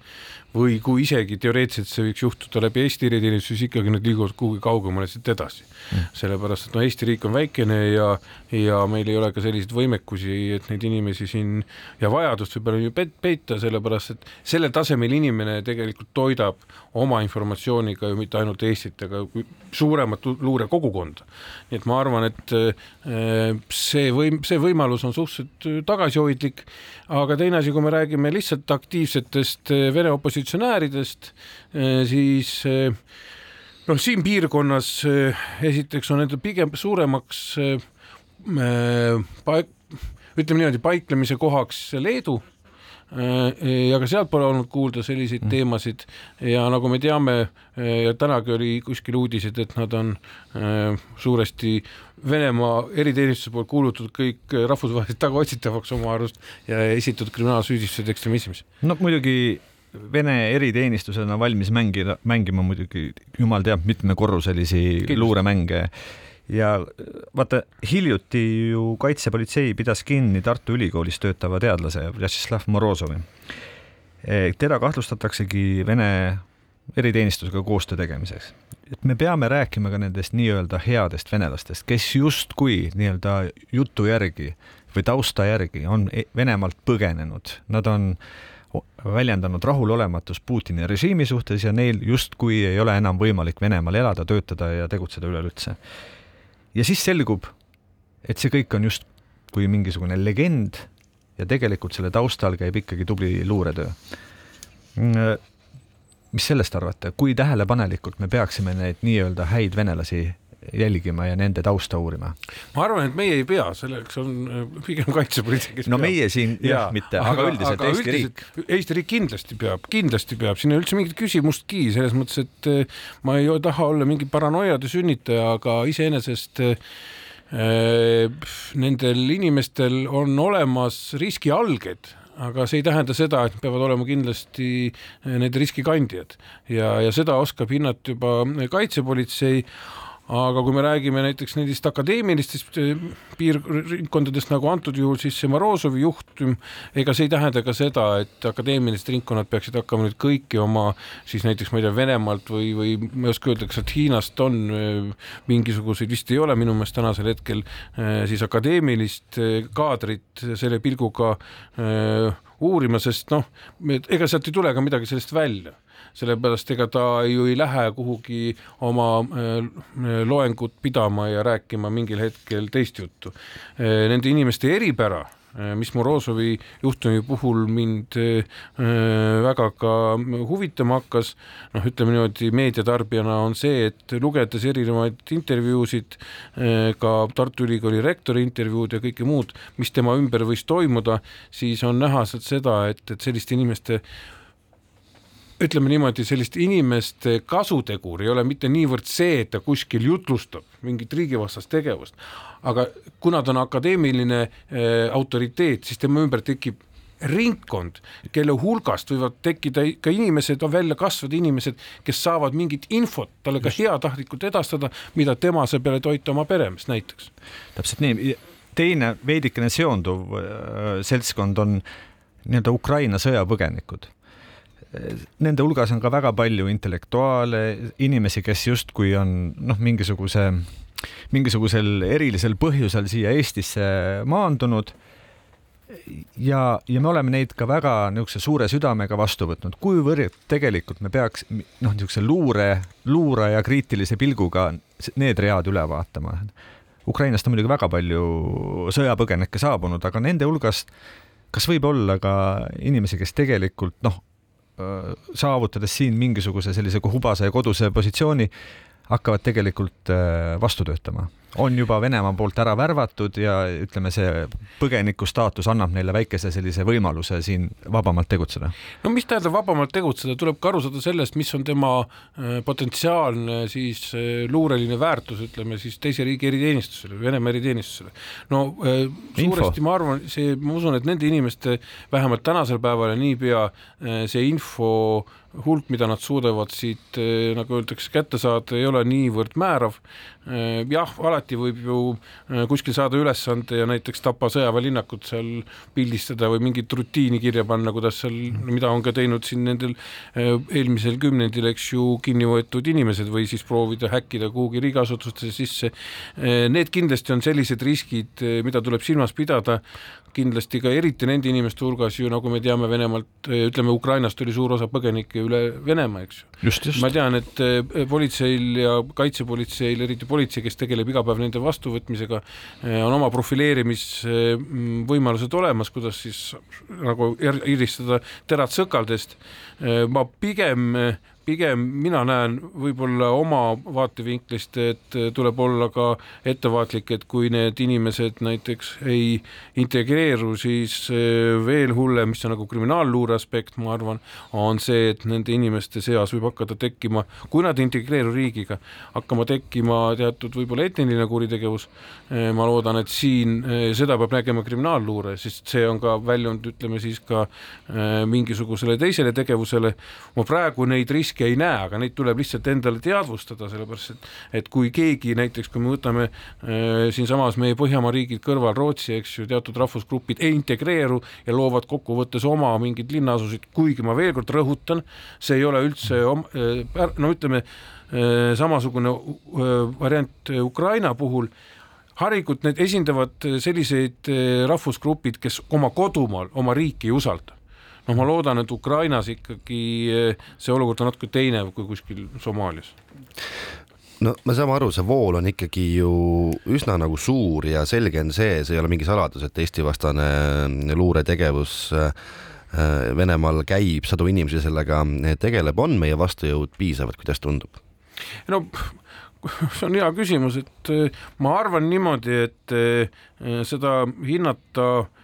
või kui isegi teoreetiliselt see võiks juhtuda läbi Eesti eriteenistuse, siis ikkagi nad liiguvad kuhugi kaugemale siit edasi mm.. sellepärast, et no Eesti riik on väikene ja, ja meil ei ole ka selliseid võimekusi, et neid inimesi siin ja vajadust võib-olla ju peita, sellepärast et sellel tasemel inimene tegelikult toidab oma informatsiooniga ju mitte ainult Eestit, aga suuremat luurekogukonda. nii et ma arvan, et äh, see võim-, see võimalus on suhteliselt tagasihoidlik, aga teine asi, kui me räägime lihtsalt aktiivsetest äh, Vene opositsioonidest, opositsionääridest, eh, siis eh, noh, siin piirkonnas eh, esiteks on nende pigem suuremaks paik-, ütleme niimoodi, paiklemise kohaks Leedu ja ka sealt pole olnud kuulda selliseid mm. teemasid ja nagu me teame tänagi oli kuskil uudised, et nad on suuresti Venemaa eriteenistuse poolt kuulutatud kõik rahvusvaheliselt tagaotsitavaks oma arust ja esitatud kriminaalsüüdistused ekstremismis. no muidugi Vene eriteenistusena valmis mängida, mängima muidugi jumal teab mitmekorruselisi luuremänge ja vaata, hiljuti ju kaitsepolitsei pidas kinni Tartu Ülikoolis töötava teadlase Vjatšeslav Morozovi. E, teda kahtlustataksegi Vene eriteenistusega koostöö tegemiseks. et me peame rääkima ka nendest nii-öelda headest venelastest, kes justkui nii-öelda jutu järgi või tausta järgi on e-, Venemaalt põgenenud, nad on äh, väljendanud rahulolematust Putini režiimi suhtes ja neil justkui ei ole enam võimalik Venemaal elada, töötada ja tegutseda üleüldse. ja siis selgub, et see kõik on justkui mingisugune legend ja tegelikult selle taustal käib ikkagi tubli luuretöö. mis sellest arvate, kui tähelepanelikult me peaksime neid nii-öelda häid venelasi jälgima ja nende tausta uurima? ma arvan, et meie ei pea, selleks on äh, pigem kaitsepolitsei, kes no peab. meie siin jah ja, mitte, aga üldiselt aga Eesti üldiselt, riik. Eesti riik kindlasti peab, kindlasti peab, siin ei ole üldse mingit küsimustki selles mõttes, et äh, ma ei taha olla mingi paranoiade sünnitaja, aga iseenesest äh, nendel inimestel on olemas riskialged aga see ei tähenda seda, et peavad olema kindlasti need riskikandjad ja, ja seda oskab hinnata juba kaitsepolitsei aga kui me räägime näiteks nendest akadeemilistest eh, piirkondadest nagu antud juhul, siis see Morozovi juhtum, ega see ei tähenda ka seda, et akadeemilised ringkonnad peaksid hakkama nüüd kõiki oma siis näiteks ma ei tea, Venemaalt või, või ma ei oska öelda, kas sealt Hiinast on eh, mingisuguseid, vist ei ole minu meelest tänasel hetkel eh, siis akadeemilist kaadrit selle pilguga uurima, sest noh, ega sealt ei tule ka midagi sellest välja sellepärast ega ta ju ei lähe kuhugi oma äh, loengut pidama ja rääkima mingil hetkel teist juttu. Äh, nende inimeste eripära äh, mis Morozovi juhtumi puhul mind väga ka huvitama hakkas, noh, ütleme niimoodi meediatarbijana on see, et lugedes erinevaid intervjuusid, ka Tartu Ülikooli rektori intervjuud ja kõike muud, mis tema ümber võis toimuda, siis on näha sealt seda, et, et selliste inimeste ütleme niimoodi, sellist inimeste kasutegur ei ole mitte niivõrd see, et ta kuskil jutlustab mingit riigivastast tegevust, aga kuna ta on akadeemiline äh, autoriteet, siis tema ümber tekib ringkond, kelle hulgast võivad tekkida ka inimesed, välja kasvada inimesed, kes saavad mingit infot talle ka heatahtlikult edastada, mida tema saab peale toita oma peremeest näiteks. täpselt nii, teine veidikene seonduv äh, seltskond on nii-öelda Ukraina sõjapõgenikud nende hulgas on ka väga palju intellektuaale, inimesi, kes justkui on noh, mingisuguse, mingisugusel erilisel põhjusel siia Eestisse maandunud ja, ja me oleme neid ka väga niisuguse suure südamega vastu võtnud, kuivõrd tegelikult me peaks noh, niisuguse luure, luuraja kriitilise pilguga need read üle vaatama. Ukrainast on muidugi väga palju sõjapõgenikke saabunud, aga nende hulgast kas võib olla ka inimesi, kes tegelikult noh, saavutades siin mingisuguse sellise hubase ja koduse positsiooni, hakkavad tegelikult vastu töötama on juba Venemaa poolt ära värvatud ja ütleme, see põgeniku staatus annab neile väikese sellise võimaluse siin vabamalt tegutseda. no mis tähendab vabamalt tegutseda, tuleb ka aru saada sellest, mis on tema äh, potentsiaalne siis äh, luureline väärtus, ütleme siis teise riigi eriteenistusele, Venemaa eriteenistusele. no äh, suuresti ma arvan, see, ma usun, et nende inimeste vähemalt tänasel päeval ja niipea see info hulk, mida nad suudavad siit, nagu öeldakse, kätte saada, ei ole niivõrd määrav Äh, jah, alati võib ju äh, kuskil saada ülesande ja näiteks Tapa sõjaväelinnakut seal pildistada või mingit rutiini kirja panna, kuidas seal, mida on ka teinud siin nendel eelmisel kümnendil, eks ju, kinni võetud inimesed või siis proovida häkkida kuhugi riigiasutustesse sisse. Need kindlasti on sellised riskid, mida tuleb silmas pidada, kindlasti ka eriti nende inimeste hulgas ju, nagu me teame Venemaalt, ütleme Ukrainast oli suur osa põgenikke üle Venemaa, eks ju. ma tean, et politseil ja kaitsepolitseil, eriti politsei, kes tegeleb iga päev nende vastuvõtmisega, eh, on oma profileerimisvõimalused olemas, kuidas siis nagu eristada terad sõkaldest. Eh, ma pigem pigem mina näen võib-olla oma vaatevinklist, et tuleb olla ka ettevaatlik, et kui need inimesed näiteks ei integreeru, siis eh, veel hullem, mis on nagu kriminaalluure aspekt, ma arvan, on see, et nende inimeste seas võib hakata tekkima, kui nad ei integreeru riigiga, hakkama tekkima teatud võib-olla etniline kuritegevus. Eh, ma loodan, et siin eh, seda peab nägema kriminaalluure, sest see on ka väljund, ütleme siis ka mingisugusele teisele tegevusele. ma praegu neid riske riske ei näe, aga neid tuleb lihtsalt endale teadvustada, sellepärast et et kui keegi näiteks, kui me võtame äh, siinsamas meie Põhjamaa riigid kõrval, Rootsi, eks ju, teatud rahvusgrupid ei integreeru ja loovad kokkuvõttes oma mingeid linnaasusid, kuigi ma veel kord rõhutan, see ei ole üldse äh, no ütleme äh,, samasugune äh, variant Ukraina puhul. Harikult need esindavad selliseid äh, rahvusgrupid, kes oma kodumaal oma riiki ei usalda noh, ma loodan, et Ukrainas ikkagi eh, see olukord on natuke teine kui kuskil Somaalias no me saame aru, see vool on ikkagi ju üsna nagu suur ja selge on see, see ei ole mingi saladus, et Eesti-vastane luuretegevus äh, Venemaal käib, sadu inimesi sellega tegeleb, on meie vastujõud piisavad, kuidas tundub? no see on hea küsimus, et ma arvan niimoodi, et seda hinnata Äh,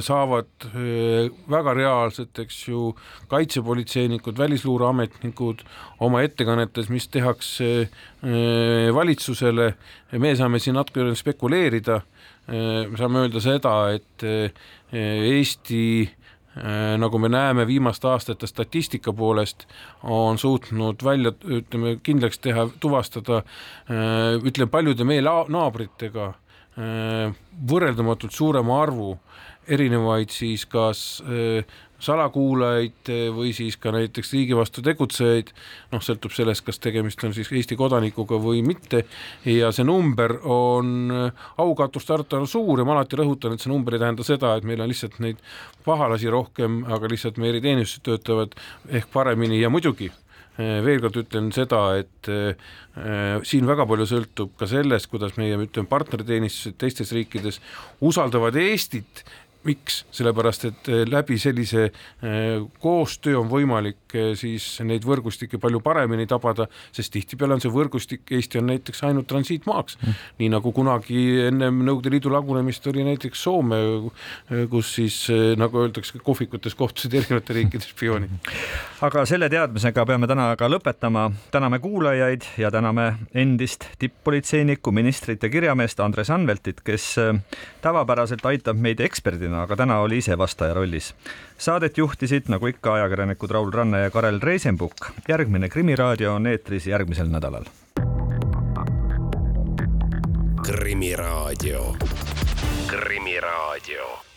saavad äh, väga reaalselt, eks ju, kaitsepolitseinikud, välisluureametnikud oma ettekannetes, mis tehakse äh, valitsusele, me saame siin natuke spekuleerida, me saame öelda seda, et Eesti nagu me näeme viimaste aastate statistika poolest, on suutnud välja, ütleme, kindlaks teha, tuvastada, ütleme, paljude meie naabritega võrreldamatult suurema arvu erinevaid siis kas äh, salakuulajaid äh, või siis ka näiteks riigi vastu tegutsejaid, noh, sõltub sellest, kas tegemist on siis Eesti kodanikuga või mitte, ja see number on äh, aukatust arvutavalt suur ja ma alati rõhutan, et see number ei tähenda seda, et meil on lihtsalt neid pahalasi rohkem, aga lihtsalt meie eriteenistused töötavad ehk paremini ja muidugi veel kord ütlen seda, et äh, siin väga palju sõltub ka sellest, kuidas meie, ütleme, partnerteenistused teistes riikides usaldavad Eestit miks, sellepärast et eh, läbi sellise eh, koostöö on võimalik eh, siis neid võrgustikke palju paremini tabada, sest tihtipeale on see võrgustik, Eesti on näiteks ainult transiitmaaks mm., nii nagu kunagi ennem Nõukogude Liidu lagunemist oli näiteks Soome, kus siis nagu öeldakse, kohvikutes kohtusid erinevate riikide spioonid. aga selle teadmisega peame täna ka lõpetama, täname kuulajaid ja täname endist tipp-politseinikku, ministrit ja kirjameest Andres Anveltit, kes tavapäraselt aitab meid eksperdina aga täna oli ise vastaja rollis. Saadet juhtisid nagu ikka ajakirjanikud Raul Ranne ja Karel Reisenbuk. järgmine Krimiraadio on eetris järgmisel nädalal. krimiraadio, Krimiraadio